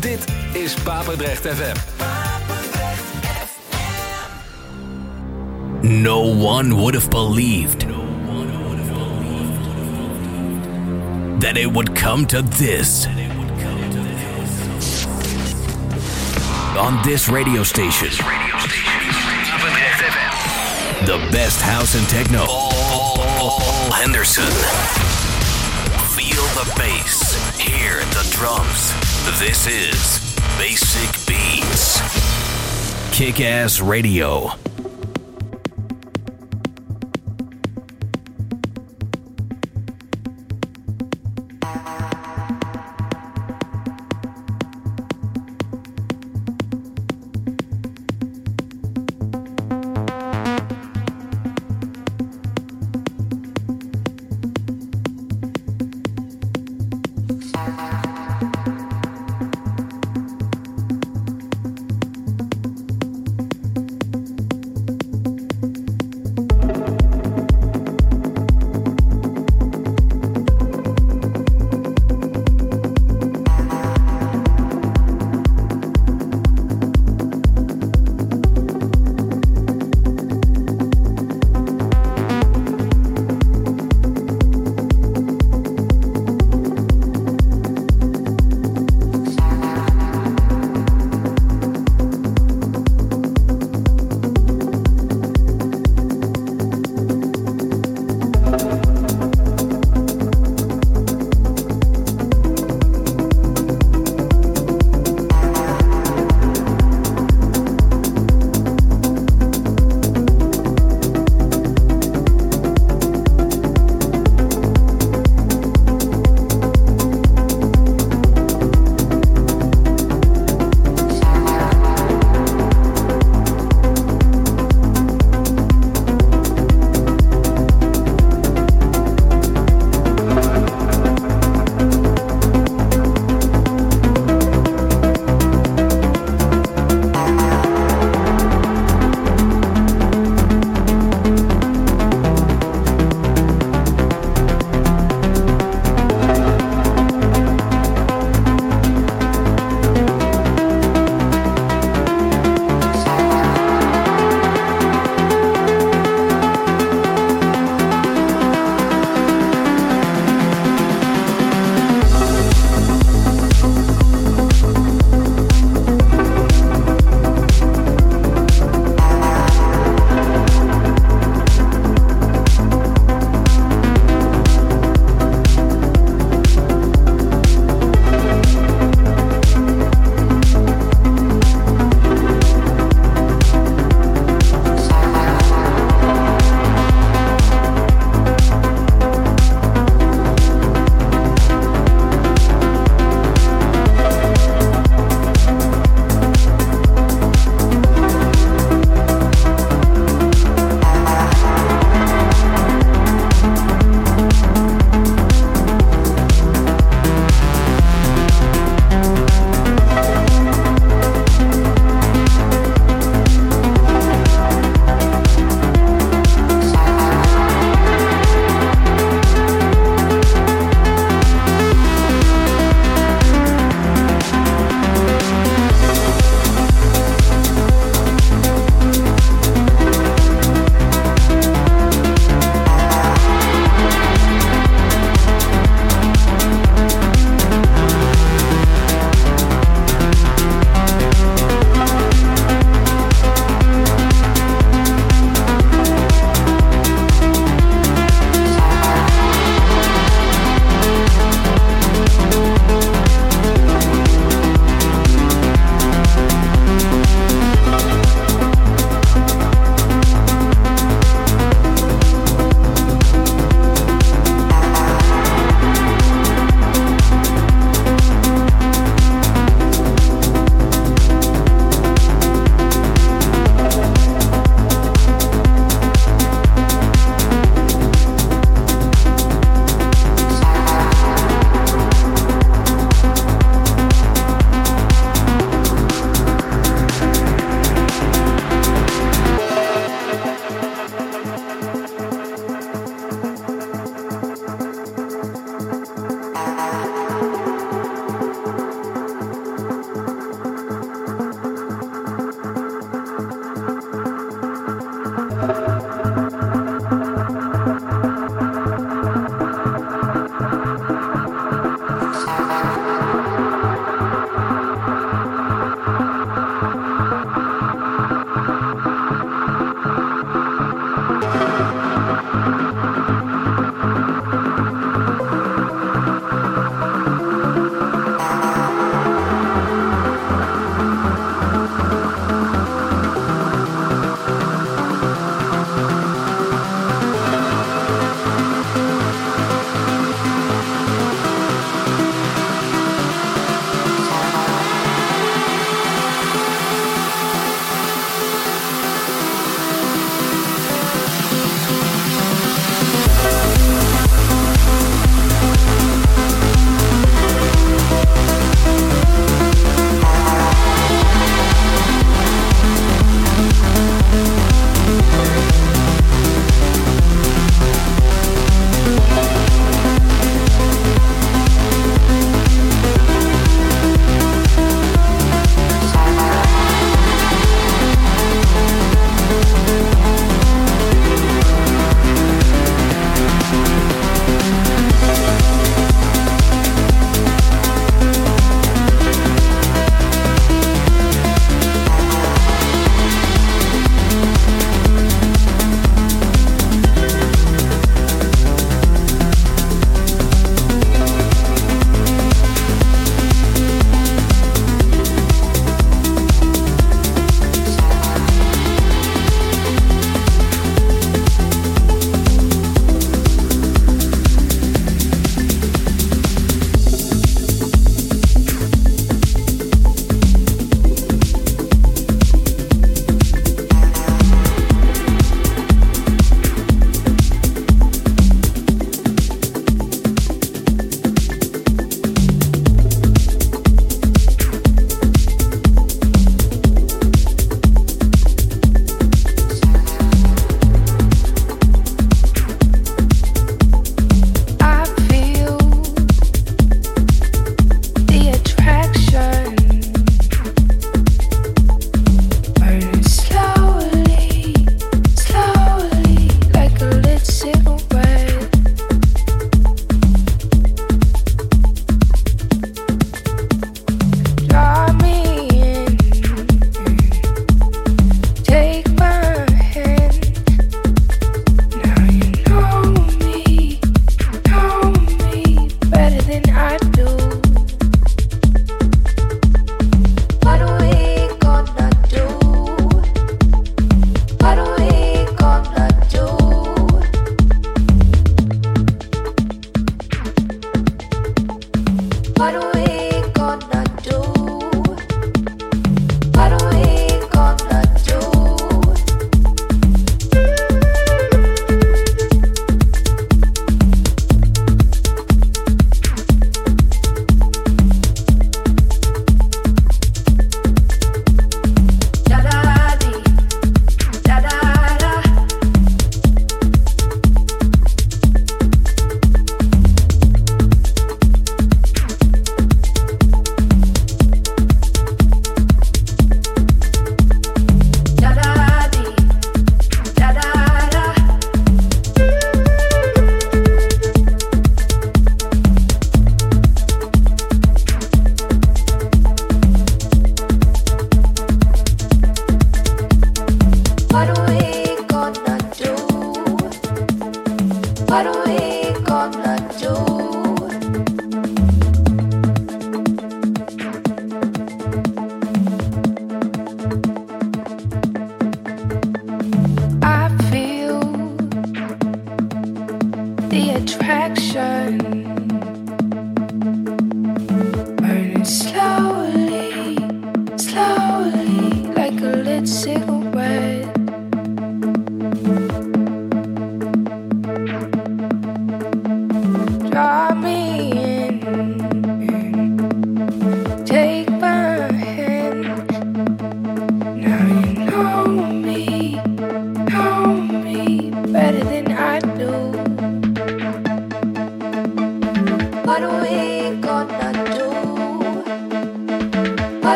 Dit is Papendrecht FM. No one would have believed that it would come to this. On this radio station. The best house and techno. Paul Henderson. Feel the bass. Hear the drums. This is Basic Beats. Kick Ass Radio.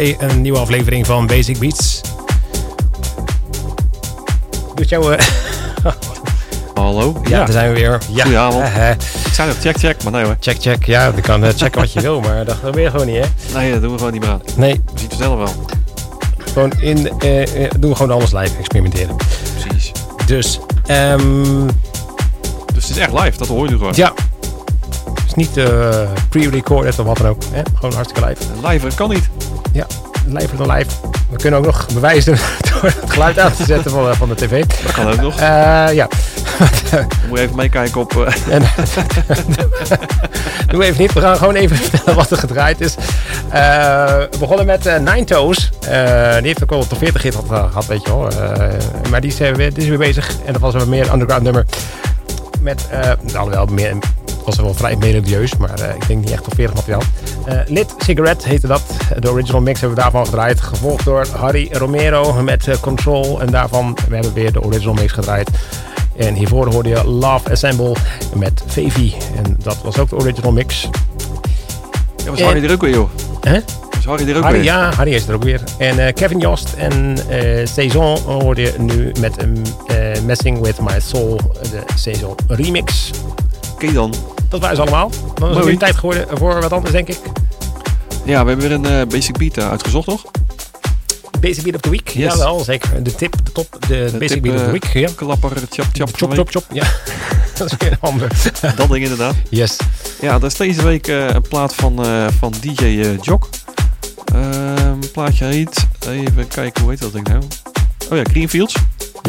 Een nieuwe aflevering van Basic Beats. Doet jou... Uh... Hallo? Ja, daar zijn we weer. Ja, Goedenavond. Uh, ik zei nog check, check, maar nee hoor. Check, check. Ja, je kan uh, checken wat je wil, maar dat gebeurt gewoon niet, hè? Nee, dat doen we gewoon niet meer aan. Nee. We zien het vanzelf wel. Gewoon in... Uh, doen we gewoon alles live experimenteren. Precies. Dus, um... Dus het is echt live, dat hoor je gewoon. Ja. Het is niet pre-recorded of wat dan ook. Hè? Gewoon hartstikke live. Live, kan niet. Live dan live. We kunnen ook nog bewijzen door het geluid aan te zetten van, van de tv. Dat kan ook nog. Uh, ja. Moet je even meekijken op... En, doe even niet. We gaan gewoon even vertellen wat er gedraaid is. We begonnen met Nine Toes. die heeft ook wel tot 40 hit gehad, weet je wel. maar die is, weer, die is weer bezig. En dat was een meer underground nummer. Met, alhoewel, meer Het was wel vrij melodieus, maar ik denk niet echt op 40 materiaal. Lit Cigarette heette dat. De original mix hebben we daarvan gedraaid. Gevolgd door Harry Romero met Control. En daarvan we hebben weer de original mix gedraaid. En hiervoor hoorde je Love Assemble met Favy. En dat was ook de original mix. Ja, was Harry er ook weer, joh. Hè? Was Harry er ook Harry, weer? Ja, Harry is er ook weer. En uh, Kevin Jost en uh, Saison hoorde je nu met um, uh, Messing With My Soul, de Saison remix. Oké dan. Dat waren ze allemaal. Dan is het weer tijd geworden voor wat anders, denk ik. Ja, we hebben weer een Basic Beat uitgezocht, toch? Basic Beat of the Week, yes. jawel, zeker. De tip, de top, de, de Basic tip, Beat of the Week. Ja. Klapper, chop, chop. Chop, chop, chop, ja. dat is weer een ander. dat ding inderdaad. Yes. Ja, dat is deze week uh, een plaat van, uh, van DJ uh, Jock. een plaatje heet, even kijken, hoe heet dat ding nou? Oh ja, Greenfields.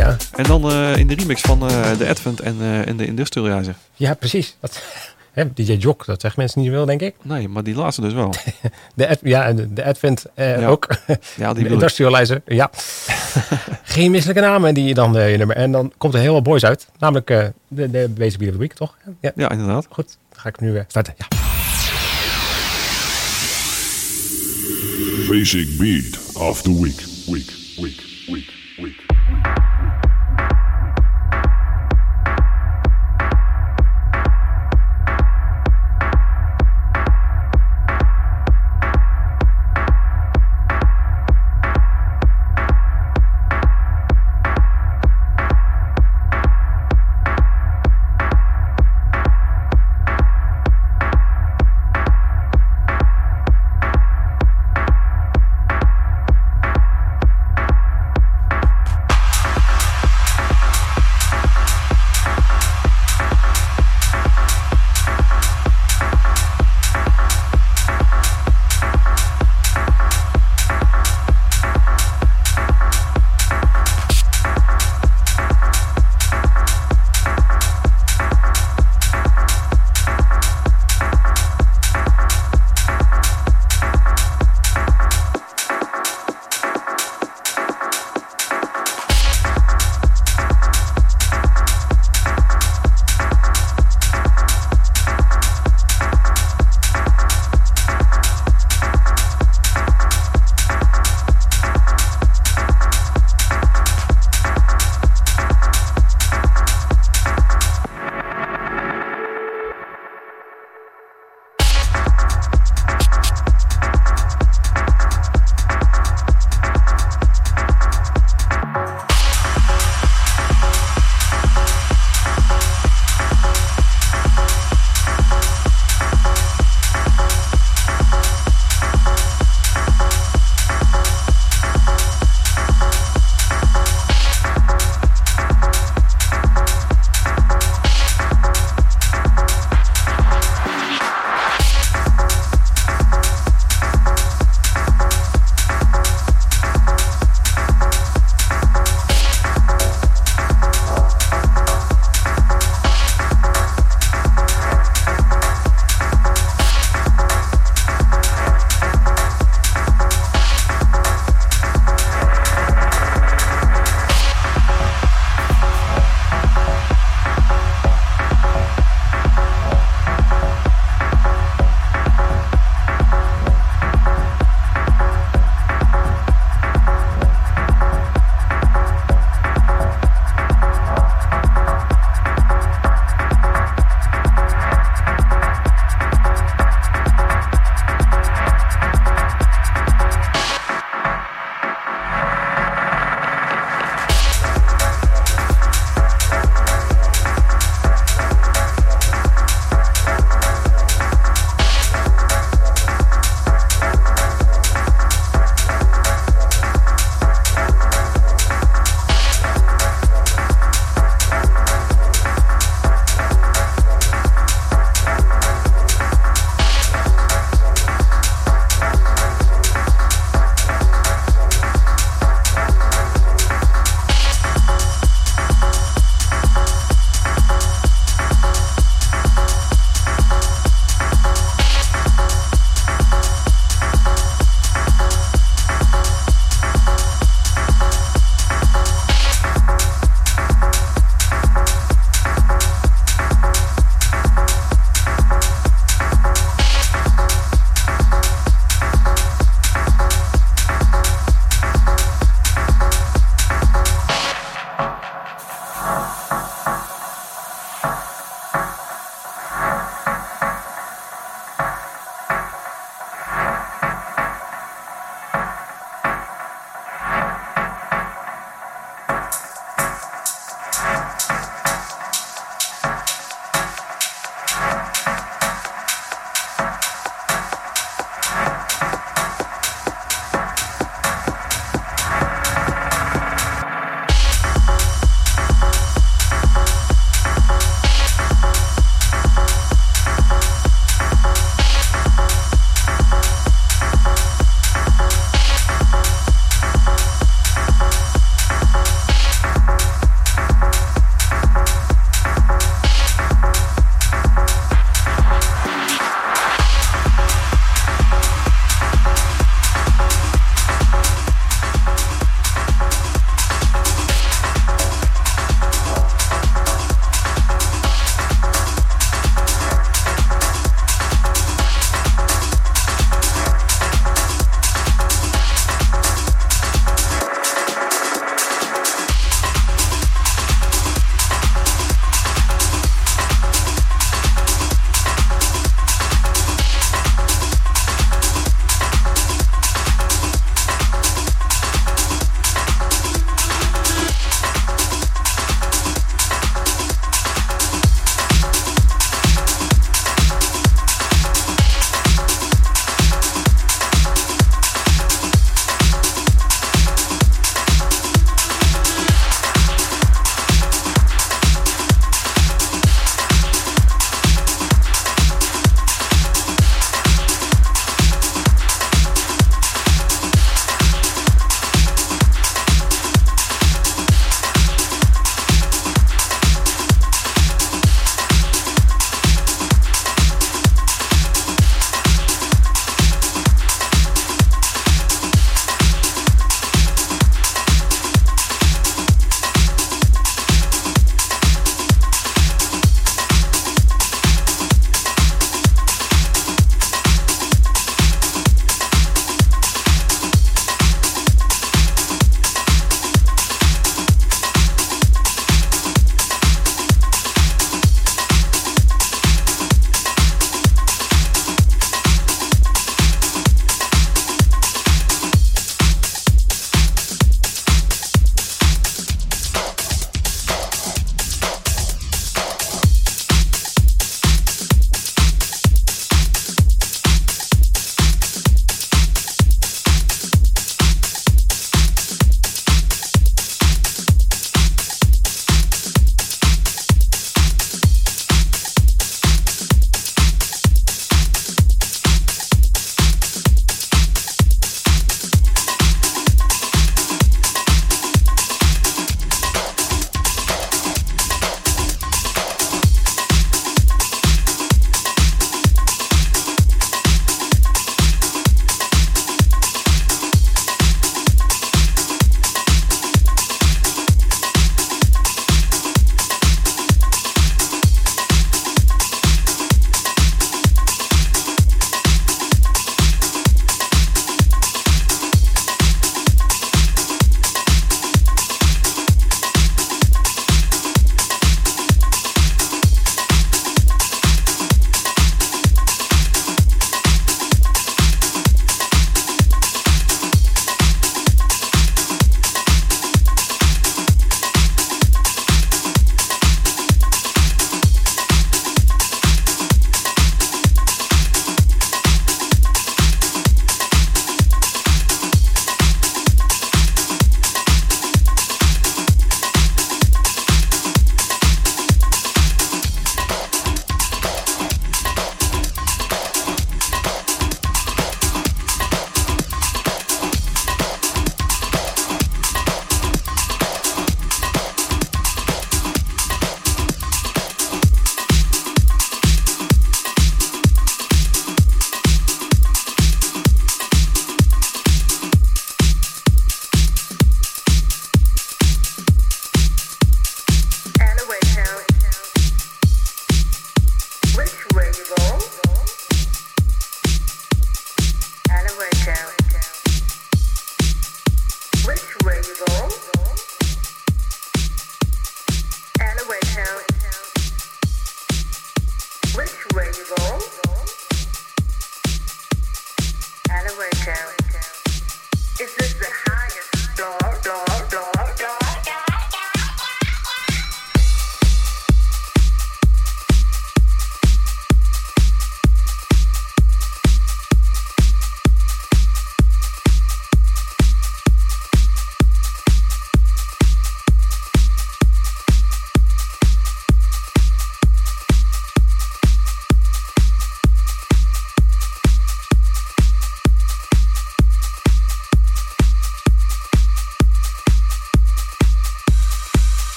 Ja. En dan in de remix van de Advent en, en de Industrializer. Ja, precies. Dat, hè, DJ Jock, dat zeggen mensen niet veel, denk ik. Nee, maar die laatste dus wel. de ad, ja, de, de Advent ja. ook. Ja, die de Industrializer, ja. Geen misselijke namen die je dan uh, je nummer. En dan komt er heel wat boys uit. Namelijk uh, de, de Basic Beat of the Week, toch? Ja, ja inderdaad. Goed, dan ga ik nu uh, starten. Ja. Basic Beat of the Week, Week, Week, Week, Week.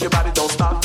your body don't stop.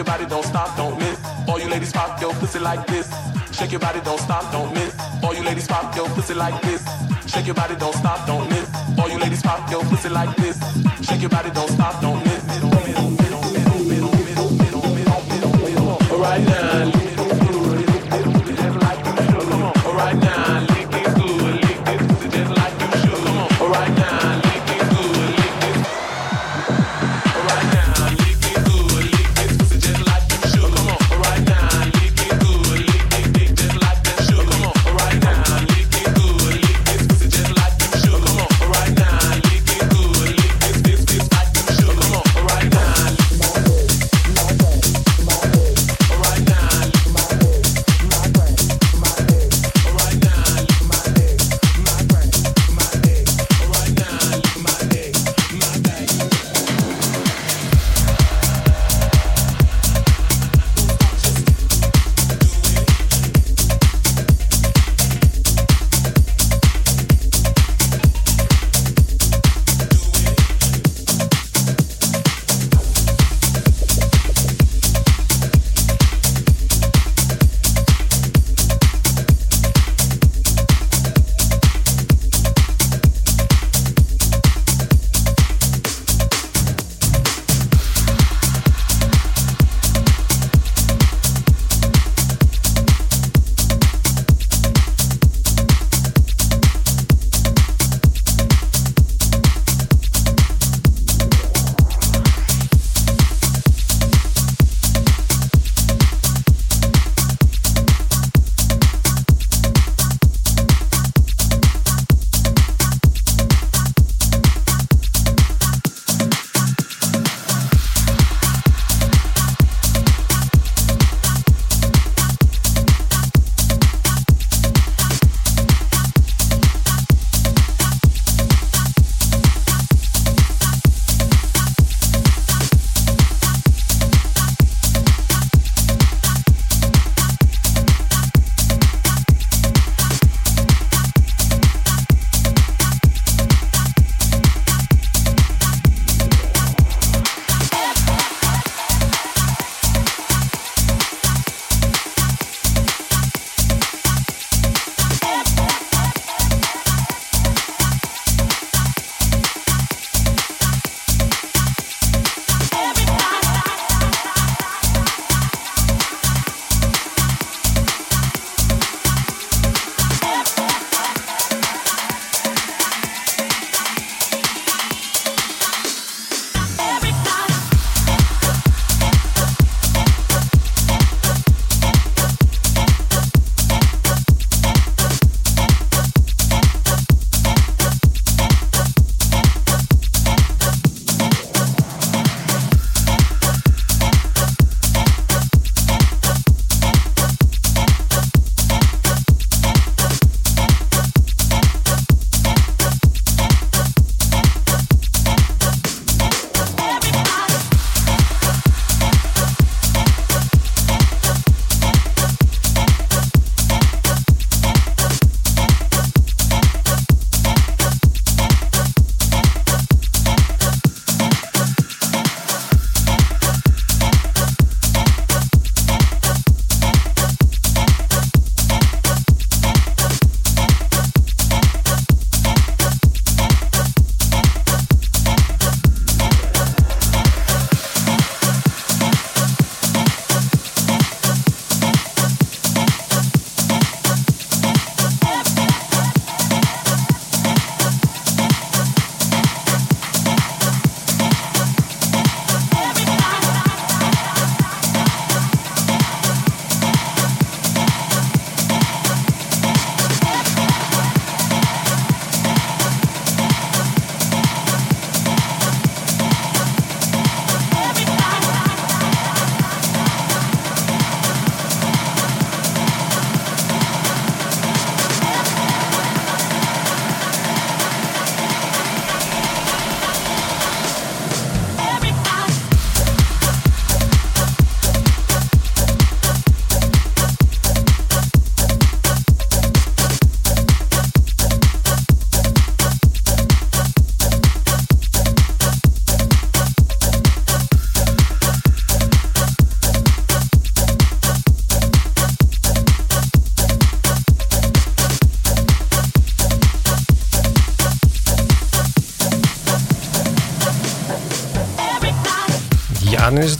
your body, don't stop, don't miss. All you ladies pop your pussy like this. Shake your body, don't stop, don't miss. All you ladies pop your pussy like this. Shake your body, don't stop, don't miss. All you ladies pop your pussy like this. Shake your body, don't stop, don't miss.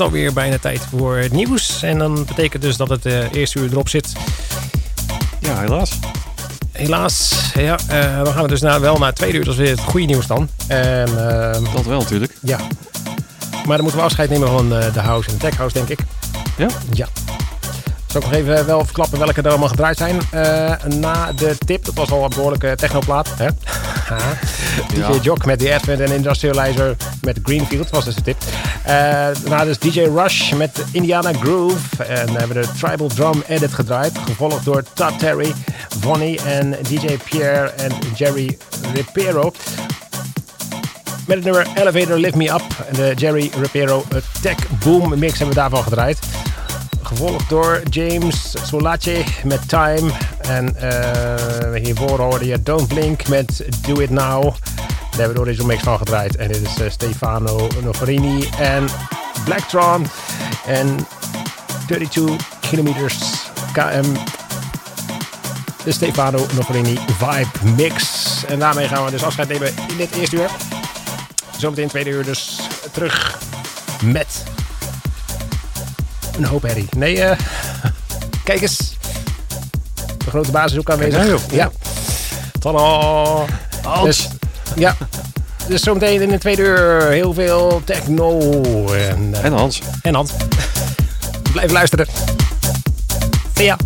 Het alweer bijna tijd voor het nieuws. En dan betekent dus dat het eh, eerste uur erop zit. Ja, helaas. Helaas, ja, eh, dan gaan we dus naar, wel naar tweede uur. Dat is weer het goede nieuws dan. En ehm, Dat wel natuurlijk. ja, maar dan moeten we afscheid nemen van eh, de house en de tech house, denk ik. Ja? Ja. Zal ik nog even wel verklappen welke er allemaal gedraaid zijn? Na de tip, dat was al een behoorlijke technoplaat. Hè? DJ Ja. Jock met The Advent en Industrializer met Greenfield, was dus de tip. Eh, daarna dus DJ Rush met Indiana Groove. En dan hebben we de Tribal Drum Edit gedraaid. Gevolgd door Todd Terry, Vonnie en DJ Pierre en Jerry Ripero. Met het nummer Elevator Lift Me Up. En de Jerry Ripero Tech Boom mix hebben we daarvan gedraaid. Gevolgd door James Solace met Time. En eh, hiervoor hoorde je Don't Blink met Do It Now. Daar hebben we de original mix van gedraaid. En dit is eh, Stefano Noferini en Blacktron. En 32 kilometers KM. De Stefano Noferini Vibe Mix. En daarmee gaan we dus afscheid nemen in dit eerste uur. Zometeen tweede uur dus terug met een hoop herrie. Nee, eh kijk eens. De grote baas is ook aanwezig. Nou. Ja. Tada. Dus, ja. Dus zometeen in de tweede uur heel veel techno en, eh, En Hans. en Hans. Blijf luisteren. Ya.